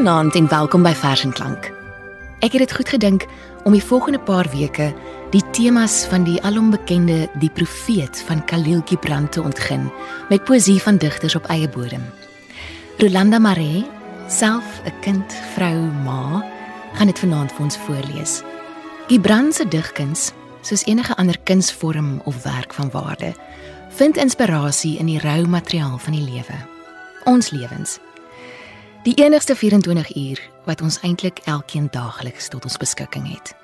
Goeienaand en welkom by Vers en Klank. Ek het dit goed gedink om die volgende paar weke die temas van die alombekende Die Profeet van Khalil Gibran te ontgin met poësie van digters op eie bodem. Rolanda Maree, self 'n kind, vrou, ma, gaan dit vanaand vir ons voorlees. Gibran se digkuns, soos enige ander kunsvorm of werk van waarde, vind inspirasie in die rou materiaal van die lewe. Ons lewens. Die enigste 24 uur wat ons eintlik elkeen daagliks tot ons beskikking het.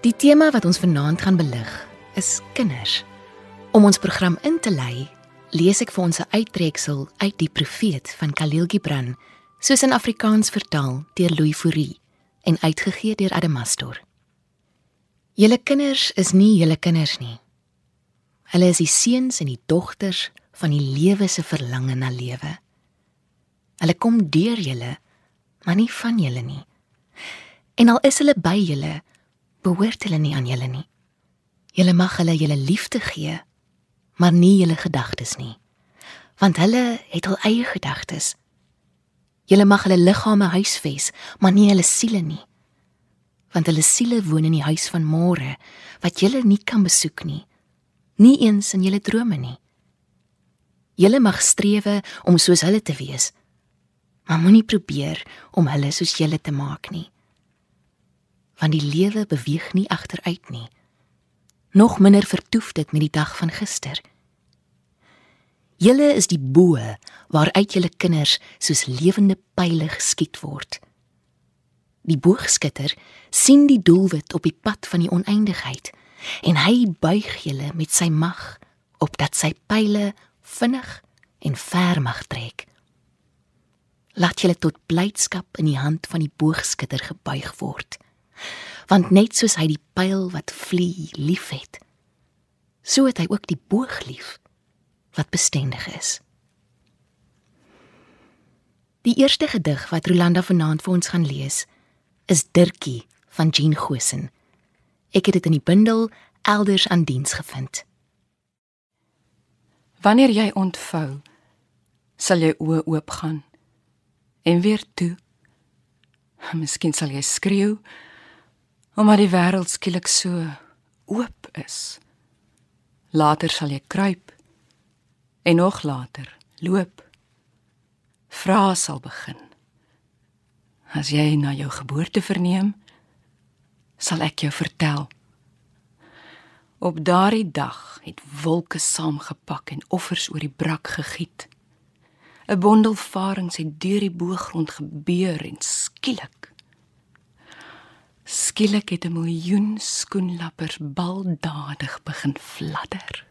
Die tema wat ons vanaand gaan belig is kinders. Om ons program in te lei, lees ek vir ons 'n uittreksel uit die Profeet van Khalil Gibran, soos in Afrikaans vertaal deur Louis Fourie en uitgegee deur Adamastor. Julle kinders is nie julle kinders nie. Hulle is die seuns en die dogters van die lewe se verlange na lewe. Hulle kom deur julle, maar nie van julle nie. En al is hulle by julle, behoort hulle nie aan julle nie. Julle mag hulle julle liefde gee, maar nie julle gedagtes nie. Want hulle het hul eie gedagtes. Julle mag hulle liggame huisves, maar nie hulle siele nie. Want hulle siele woon in die huis van môre wat julle nie kan besoek nie, nie eens in julle drome nie. Julle mag strewe om soos hulle te wees, maar moenie probeer om hulle soos julle te maak nie want die lewe beweeg nie agteruit nie. Nog minder vertoef dit met die dag van gister. Julle is die boë waaruit julle kinders soos lewende pile geskiet word. Die boogskutter sien die doelwit op die pad van die oneindigheid en hy buig julle met sy mag opdat sy pile vinnig en ver mag trek. Laat julle tot blydskap in die hand van die boogskutter gebuig word. Want net soos hy die pyl wat vlieg liefhet so het hy ook die boog lief wat bestendig is. Die eerste gedig wat Rolanda vanaand vir ons gaan lees is Dirkie van Jean Gosen ek het dit in die bundel elders aan diens gevind. Wanneer jy ontvou sal jy oë oopgaan en weer toe Miskien sal jy skreeu omdat die wêreld skielik so oop is. Later sal jy kruip en nog later loop. Vra sal begin. As jy na jou geboorte verneem, sal ek jou vertel. Op daardie dag het wolke saamgepak en offers oor die brak gegiet. 'n Bondel varings het deur die boogrond gebeur en skielik Skielik het 'n miljoen skoenlappers baldadig begin fladder.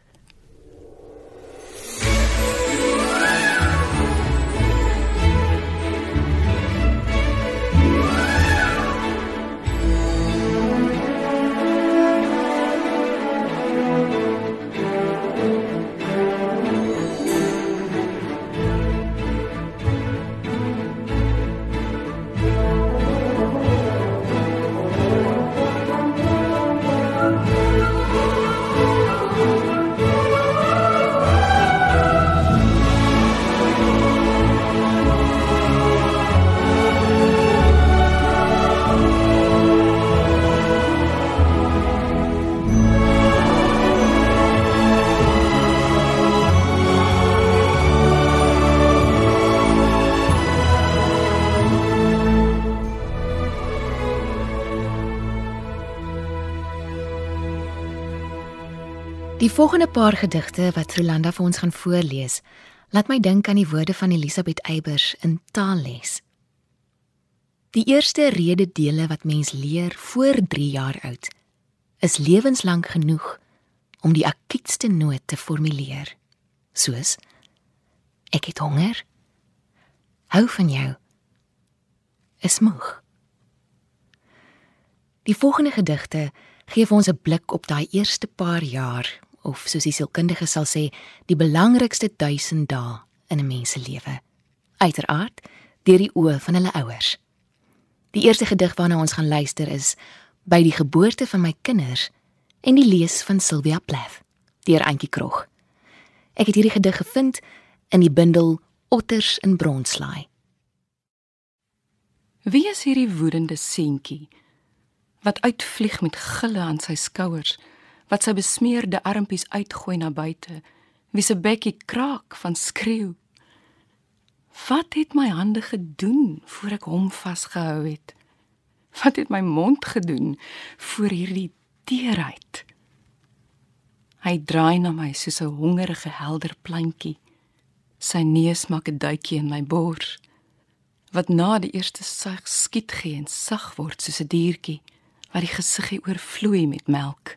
Volgende paar gedigte wat Rolanda vir ons gaan voorlees, laat my dink aan die woorde van Elisabeth Eybers in Taalles. Die eerste rededele wat mens leer voor 3 jaar oud, is lewenslank genoeg om die akuutste nood te formuleer. Soos: Ek het honger. Hou van jou. Is moeg. Die volgende gedigte gee vir ons 'n blik op daai eerste paar jaar of soos die sielkundige sal sê, die belangrikste 1000 dae in 'n mens se lewe. Uiteraard deur die oë van hulle ouers. Die eerste gedig waarna ons gaan luister is by die geboorte van my kinders en die lees van Sylvia Plath deur Antjie Krog. Ek het hierdie gedig gevind in die bundel Otters in Bronslaai. Wie is hierdie woedende seentjie wat uitvlieg met gille aan sy skouers, wat sy besmeerde armpies uitgooi na buite, wie se bekkie kraak van skreeu? Wat het my hande gedoen voor ek hom vasgehou het? Wat het my mond gedoen voor hierdie teerheid? Hy draai na my soos 'n hongerige helder plantjie. Sy neus maak 'n duitjie in my bors. Wat na die eerste sug skiet gee en sag word soos 'n diertjie wat die gesiggie oorvloei met melk.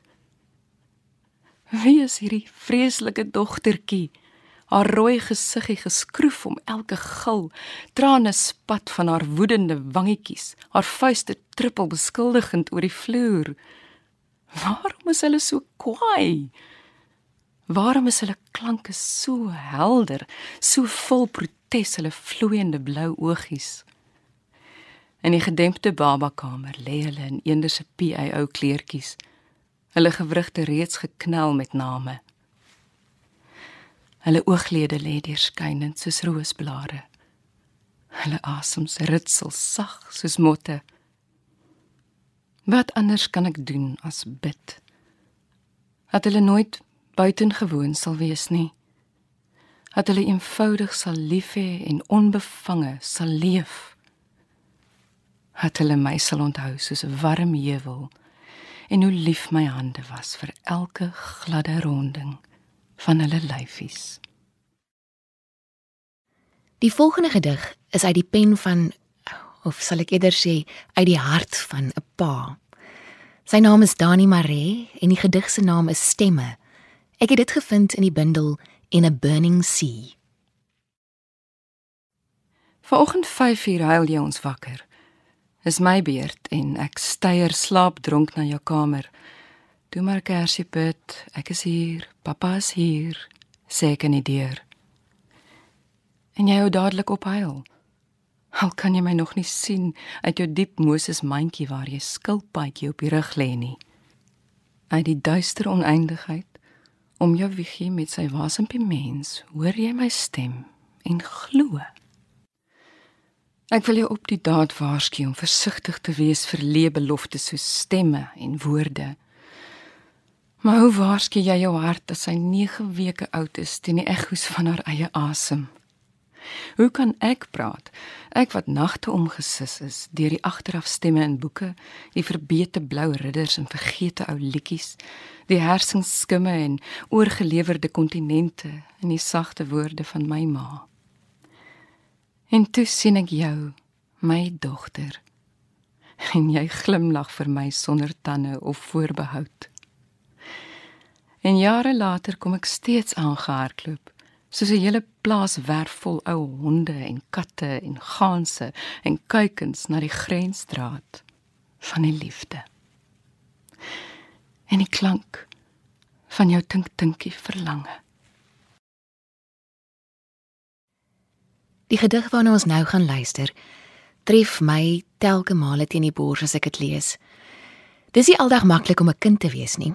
Wie is hierdie vreeslike dogtertjie? Haar rooi gesiggie geskroef om elke gil, trane spat van haar woedende wangetjies, haar vuiste trippel beskuldigend oor die vloer. Waarom is hulle so kwaai? Waarom is hulle klanke so helder, so vol protes hulle vloeiende blou oogies? In die gedempte babakamer lê hulle in eenderse PI ou kleertjies. Hulle gewrigte reeds geknel met name. Hulle ooglede lê deurskynend soos roosblare. Hulle asems ritsel sag soos motte. Wat anders kan ek doen as bid? Dat hulle nooit buitengewoon sal wees nie. Dat hulle eenvoudig sal lief hê en onbevange sal leef. Dat hulle my sal onthou soos 'n warm heuwel en hoe lief my hande was vir elke gladde ronding van hulle lyfies. Die volgende gedig is uit die pen van of sal ek eerder sê uit die hart van 'n pa. Sy naam is Dani Maree en die gedig se naam is Stemme. Ek het dit gevind in die bundel In a Burning Sea. Vanoggend 5uur huil jy ons wakker. Is my beurt en ek styer slaapdronk na jou kamer. Toe maar kersie put, ek is hier, pappa is hier, sê ek in die deur. En jy hou dadelik op huil. Al kan jy my nog nie sien uit jou diep Moses mandjie waar jy skilpaadjie op die rug lê nie. Uit die duister oneindigheid om jou wiegie met sy wasempie mens, hoor jy my stem en glo. Ek wil jou op die daad waarsku om versigtig te wees vir leebeloftes soos stemme en woorde. Maar hoe waarsku jy jou hart as hy 9 weke oud is teen die ekkoes van haar eie asem? Hoe kan ek praat? Ek wat nagte omgesis is deur die agterafstemme in boeke, die verbeete blou ridders en vergete ou liedjies, die hersenskimme en oorgelewerde kontinente en die sagte woorde van my ma. En toe sien ek jou, my dogter. En jy glimlag vir my sonder tande of voorbehoud. En jare later kom ek steeds aangehardloop, soos 'n hele plaas werf vol ou honde en katte en ganse en kuikens na die grensstraat van die liefde. En die klank van jou tinktinkie verlange. Die gedig waarna ons nou gaan luister, tref my telke male teen die bors as ek dit lees. Dis nie aldag maklik om 'n kind te wees nie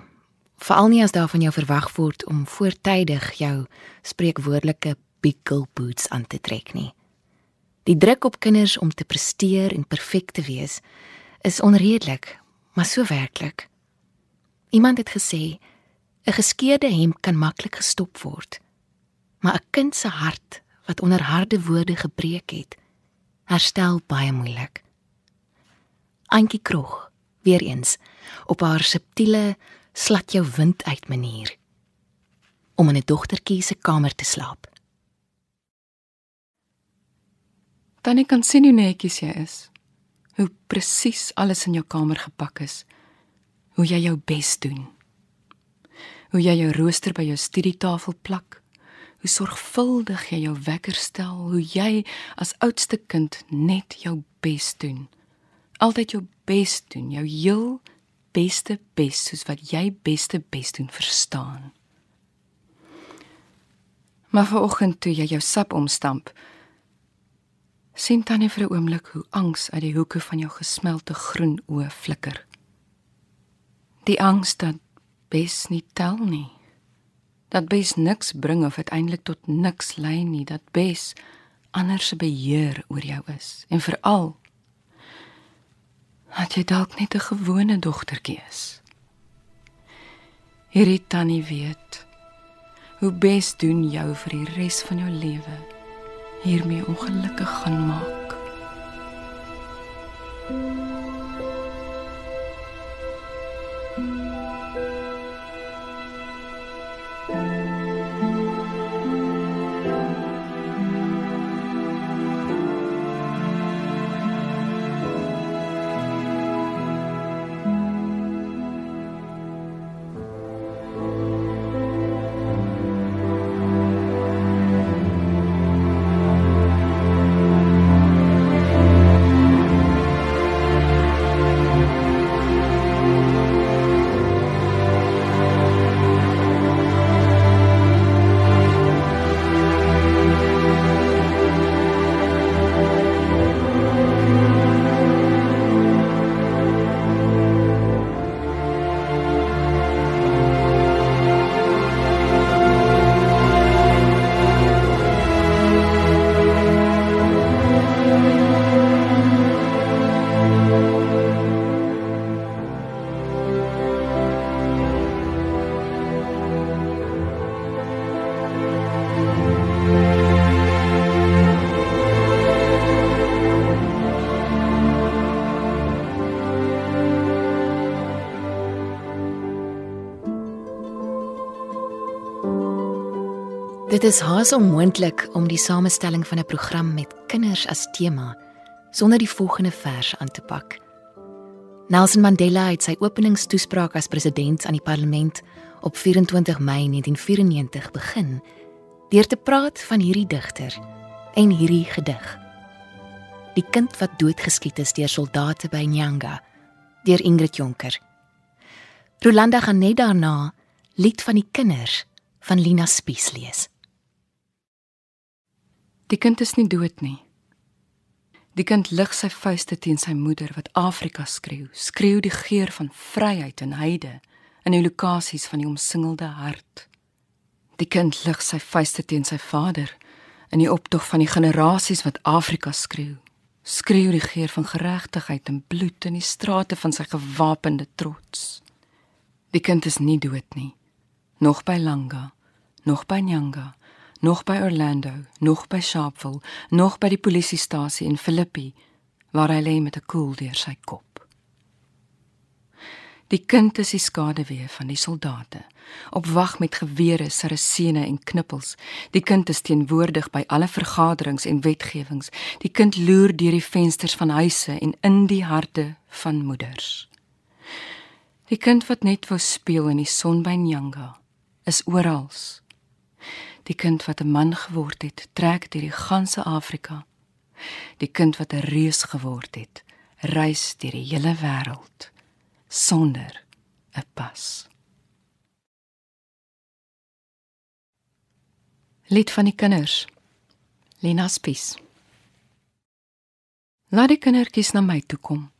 veral nie as daar van jou verwag word om voortydig jou spreekwoordelike pickle boots aan te trek nie. Die druk op kinders om te presteer en perfek te wees is onredelik, maar so werklik. Iemand het gesê 'n geskeurde hemp kan maklik gestop word, maar 'n kind se hart wat onder harde woorde gebreek het, herstel baie moeilik. Antjie Krog, weer eens op haar subtiele slat jou wind uit manier om in 'n dogtertjie se kamer te slaap. Tannie kan sien hoe netjies jy is. Hoe presies alles in jou kamer gepak is. Hoe jy jou bes doen. Hoe jy jou rooster by jou studietafel plak. Hoe sorgvuldig jy jou wekker stel, hoe jy as oudste kind net jou bes doen. Altyd jou bes doen, jou heel beste bes soos wat jy beste bes doen verstaan. Maar vanoggend toe jy jou sap omstamp, sien tannie vir 'n oomblik hoe angs uit die hoeke van jou gesmelte groen oë flikker. Die angs dat bes nie tel nie. Dat bes niks bring of uiteindelik tot niks lei nie, dat bes anders se beheer oor jou is en veral Dat jy dalk net 'n gewone dogtertjie is. Hierdie tannie weet hoe bes doen jou vir die res van jou lewe hiermee ongelukkig gaan maak. Dit is haas onmoontlik om die samestelling van 'n program met kinders as tema sonder die volgende vers aan te pak. Nelson Mandela het sy openingstoespraak as president aan die parlement op 24 Mei 1994 begin deur te praat van hierdie digter en hierdie gedig. Die kind wat doodgeskiet is deur soldate by Nyanga deur Ingrid Jonker. Rolanda gaan net daarna lied van die kinders van Lina Spies lees. Die kind is nie dood nie. Die kind lig sy vuiste teen sy moeder wat Afrika skreeu, skreeu die geur van vryheid en heide in die lokasies van die omsingelde hart. Die kind lig sy vuiste teen sy vader in die optog van die generasies wat Afrika skreeu, skreeu die geur van geregtigheid en bloed in die strate van sy gewapende trots. Die kind is nie dood nie, nog by Langa, nog by Nyanga nog by Orlando, nog by Sharpeville, nog by die polisiestasie in Philippi waar hy lê met 'n koel deur sy kop. Die kind is die skaduwee van die soldate, op wag met gewere, sarasene en knippels. Die kind is teenwoordig by alle vergaderings en wetgewings. Die kind loer deur die vensters van huise en in die harte van moeders. Die kind wat net wou speel in die son by Nyanga, is oral. Die kind wat 'n man geword het, trek deur die ganse Afrika. Die kind wat 'n reus geword het, reis deur die hele wêreld sonder 'n pas. Lied van die kinders. Lena Spies. Laat die kindertjies na my toe kom.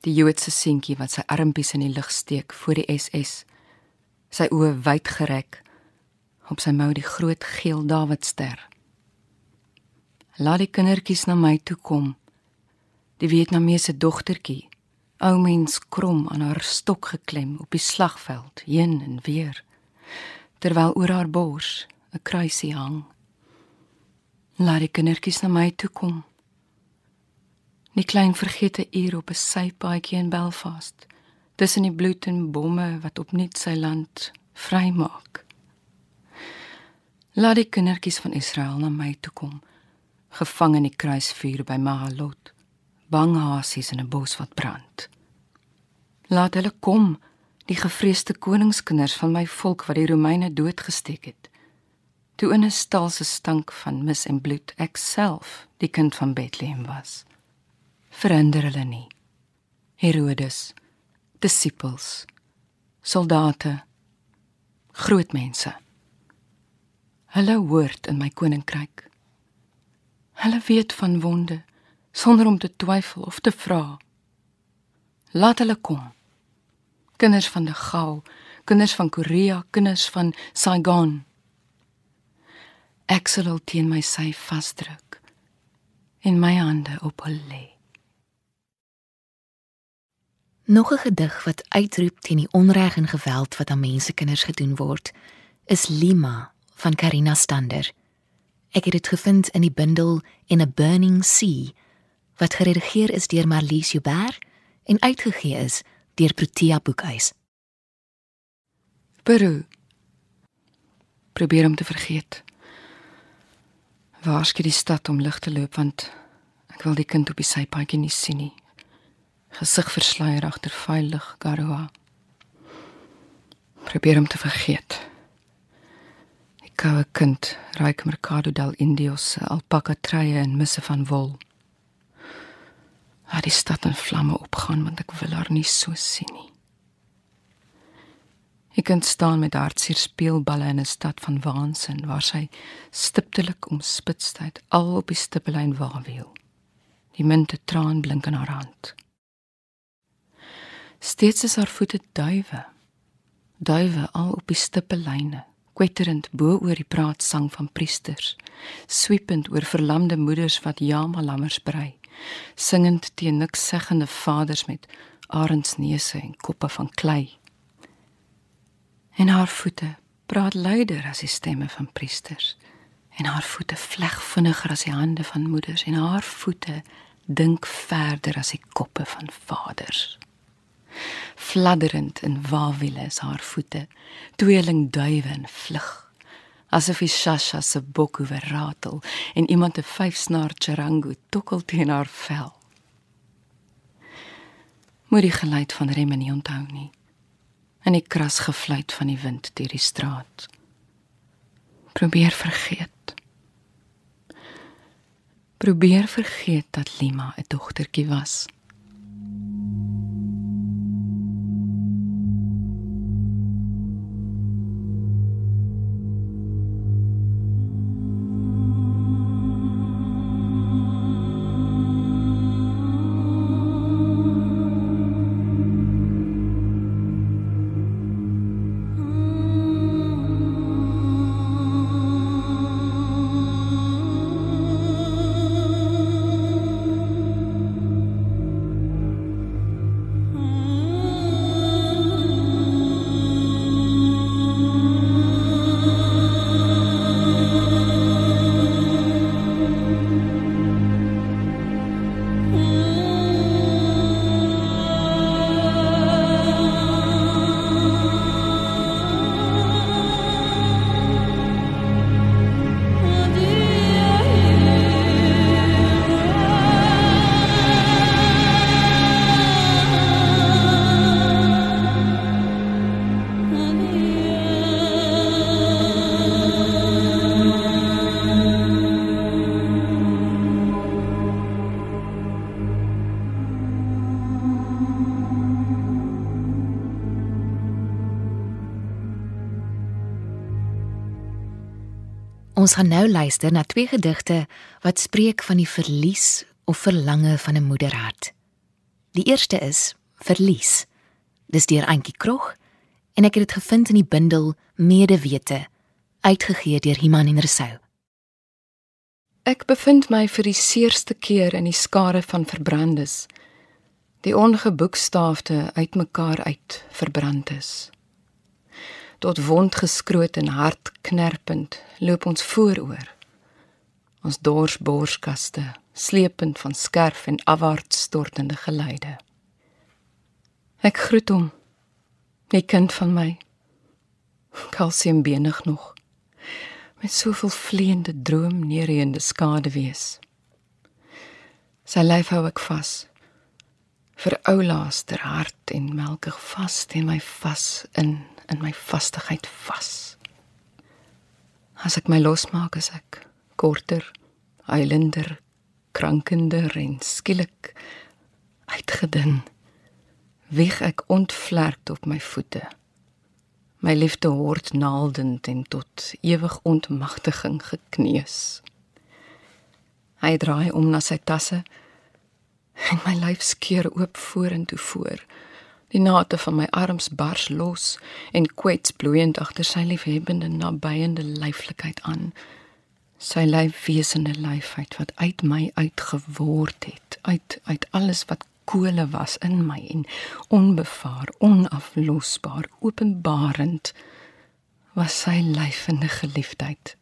Die Joodse seentjie wat sy armpies in die lug steek voor die SS, sy oë wyd gereg op sy mou die groot geel Dawidster. Laat die kindertjies na my toe kom. Die Vietnamese dogtertjie, ou mens krom aan haar stok geklem op die slagveld, heen en weer, terwyl oor haar bors 'n kruisie hang. Laat die kindertjies na my toe kom. Die klein vergete uur op 'n sypaadjie in Belfast, tussen die bloed en bomme wat opnuut sy land vrymaak. Laat die kindertjies van Israel na my toe kom, gevang in die kruisvuur by Mahalot, bang hasies in 'n bos wat brand. Laat hulle kom, die gevreesde koningskinders van my volk wat die Romeine doodgesteek het. Toe in 'n stal se stank van mis en bloed ek self die kind van Bethlehem was. Verander hulle nie. Herodes, disippels, soldate, groot mense. Hulle hoort in my koninkryk. Hulle weet van wonde sonder om te twyfel of te vra. Laat hulle kom. Kinders van die Gau, kinders van Korea, kinders van Saigon. Ek sal teen my sy vasdruk en my hande op hulle lê. Nog 'n gedig wat uitroep teen die onreg en geweld wat aan mense kinders gedoen word, is Lima van Karina Stander. Ek het dit gevind in die bundel In a Burning Sea wat geredigeer is deur Marlies Joubert en uitgegee is deur Protea Boekhuis. Peru. Probeer om te vergeet. Waarskynlik die stad om lig te loop want ek wil die kind op die sypaadjie nie sien nie. Gesig versluier agter veilig Garoa. Probeer om te vergeet. Koue kind ruik Mercado del Indios se alpaka treie en misse van wol. Laat die stad in vlamme opgaan want ek wil haar nie so sien nie. Ek kan staan met hartseer speelballe in 'n stad van waansin waar sy stiptelik omspitsheid al op die stippellyn waarwiel. Die minte traan blink in haar hand. Steeds is haar voete duwe. Duwe al op die stippellyne, kwetterend bo oor die praatsang van priesters, swiepend oor verlamde moeders wat jamalammers brei, singend teen niks seggende vaders met arendsneuse en koppe van klei. En haar voete praat luider as die stemme van priesters en haar voete vleg vinniger as die hande van moeders en haar voete dink verder as die koppe van vaders fladderend in wawiele is haar voete tweeling duwe en vlug asof die shasha se bok oor ratel en iemand 'n vyfsnaar charango tokkel teen haar vel moet die geluid van remme nie onthou nie en die kras gefluit van die wind deur die straat. Probeer vergeet. Probeer vergeet dat Lima 'n dogtertjie was. Ons gaan nou luister na twee gedigte wat spreek van die verlies of verlange van 'n moederhart. Die eerste is Verlies. Dis deur Antjie Krog en ek het dit gevind in die bundel Medewete, uitgegee deur Iman en Resou. Ek bevind my vir die seerste keer in die skare van verbrandes. Die ongeboekstaafde uitmekaar uit verbrand is tot wond geskroot en hart knerpend loop ons vooroor. Ons dors borskaste slepend van skerf en afwaarts stortende geluide ek groet hom my kind van my. Kalsium benig nog. Met soveel vleiende droom neerende skade wees. Sy lyf hou ek vas. Vir oulaas ter hart en melkig vas teen my vas in in my vastigheid vas. As ek my losmaak as ek korter, eilender, krankender en skielik uitgedun, wieg ek ontvlerkt op my voete. My liefde hoort naaldend en tot ewig ontmagtiging gekneus. Hy draai om na sy tasse en my lyf skeur oop vorentoe voor. Voor Die nate van my arms bars los en kwets bloeiend agter sy liefhebbende nabyende lyflikheid aan. Sy lyf wesende lyfheid wat uit my uitgeword het, uit uit alles wat kole was in my en onbevaar, onaflosbaar, openbarend was sy lyfende geliefdheid.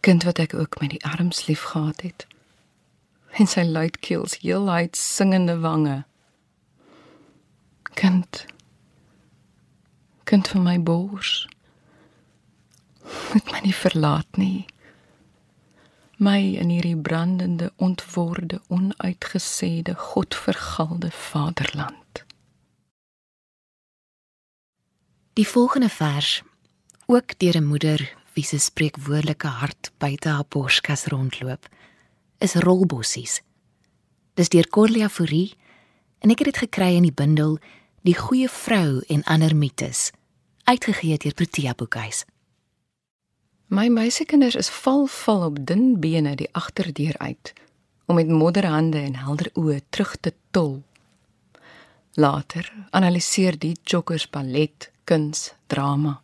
Kind wat ek ook met die arms lief gehad het. En sy luidkeels heelheid singende wange. Kind. Kind van my bors. Moet my nie verlaat nie my in hierdie brandende ontworde onuitgesede godvergalde vaderland die volgende vers ook deur 'n moeder wie se spreekwoordelike hart buite haar borskas rondloop is rolbossies dis deur Corlia Fourie en ek het dit gekry in die bundel die goeie vrou en ander mites uitgegee deur Protea Boekhuis My meisiekinders is val val op dun bene die agterdeur uit om met modderhande en helder oë terug te tol. Later analiseer die joggers ballet, kuns, drama.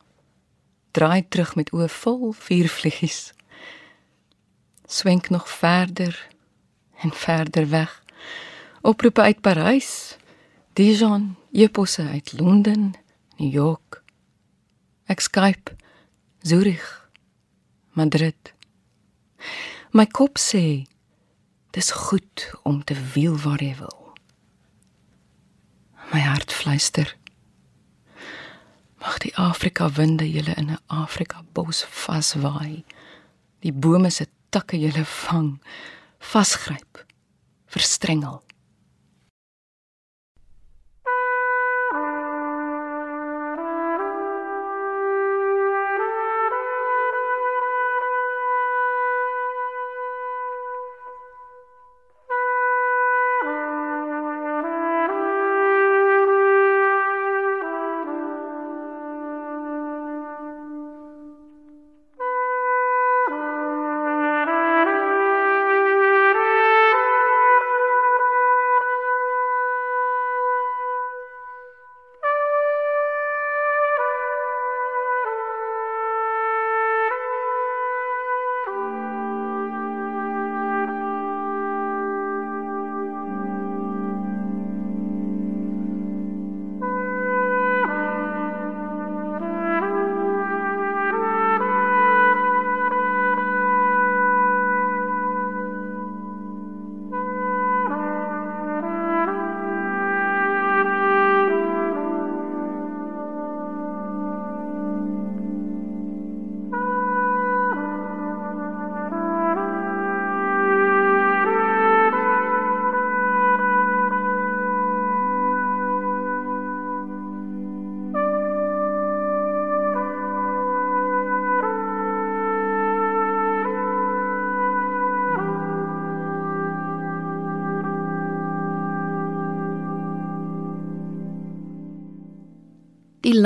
Draai terug met oë vol vuurvliegies. Swenk nog verder en verder weg. Oproepe uit Parys, Dijon, eposse uit Londen, New York. Ek Skype Zurich Madrid. My kop sê dis goed om te wiel waar jy wil. My hart fluister. Mag die Afrika winde julle in 'n Afrika bos vaswaai. Die bome se takke julle vang, vasgryp, verstrengel.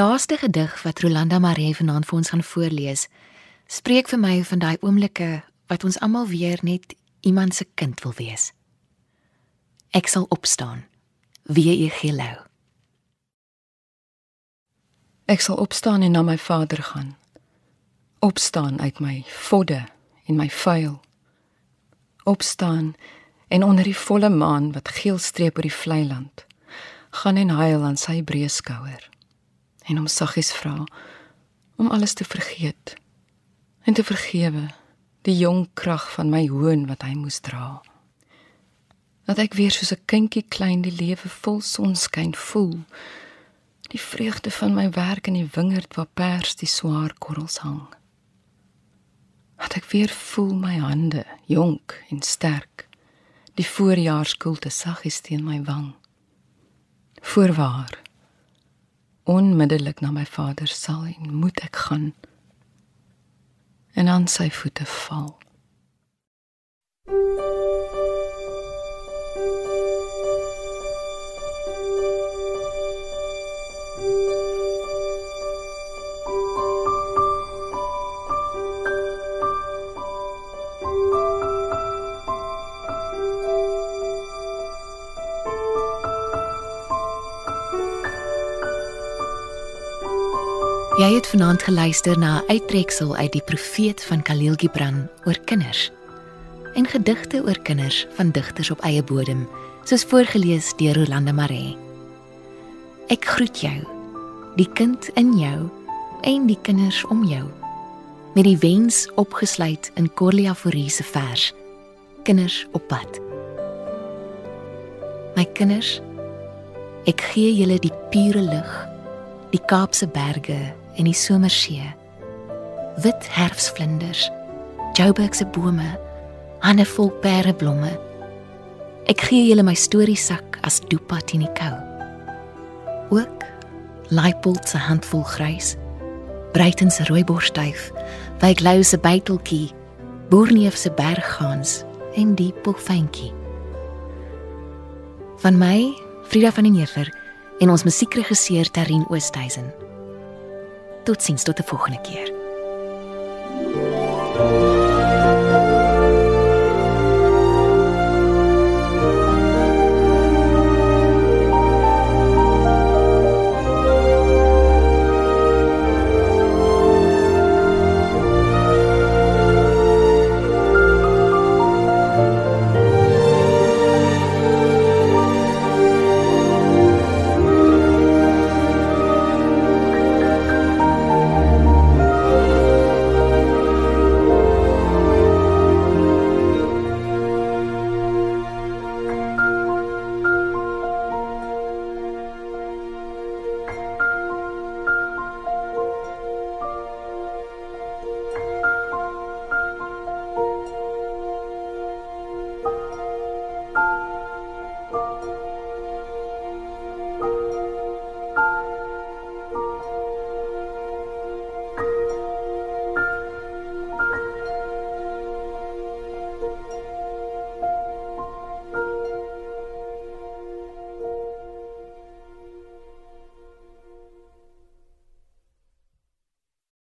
Laaste gedig wat Rolanda Maree vanaand vir ons gaan voorlees, spreek vir my van daai oomblikke wat ons almal weer net iemand se kind wil wees. Ek sal opstaan. Wie jy gelou. Ek sal opstaan en na my vader gaan. Opstaan uit my vodde en my vuil. Opstaan en onder die volle maan wat geel streep oor die vlei land, gaan en huil aan sy breë skouer en hom saggies vra om alles te vergeet en te vergewe die jong krag van my hoon wat hy moes dra. Dat ek weer soos 'n kindjie klein die lewe vol sonskyn voel. Die vreugde van my werk in die wingerd waar pers die swaar korrels hang. Dat ek weer voel my hande jonk en sterk. Die voorjaarskoelte saggies teen my wang. Voorwaar onmiddellik na my vader sal en moet ek gaan en aan sy voete val. Jy het vanaand geluister na 'n uittreksel uit die Profeet van Khalil Gibran oor kinders en gedigte oor kinders van digters op eie bodem soos voorgeles deur Rolanda Maree. Ek groet jou, die kind in jou en die kinders om jou. Met die wens opgesluit in Corlia Forrie se vers. Kinders op pad. My kinders, ek gee julle die pure lug, die Kaapse berge en die somersee. Wit herfsvlinders, Joburg se bome, hande vol pereblomme. Ek gee julle my storiesak as doepat in die kou. Ook Leipold se handvol grys, Breiten se rooiborstuif, Wyklou se byteltjie, Boerneef se berggaans en die pofentjie. Van my, Frida van den Heever en ons musiekregisseur Terrin Oosthuizen. Totsiens tot 'n volgende keer. thank you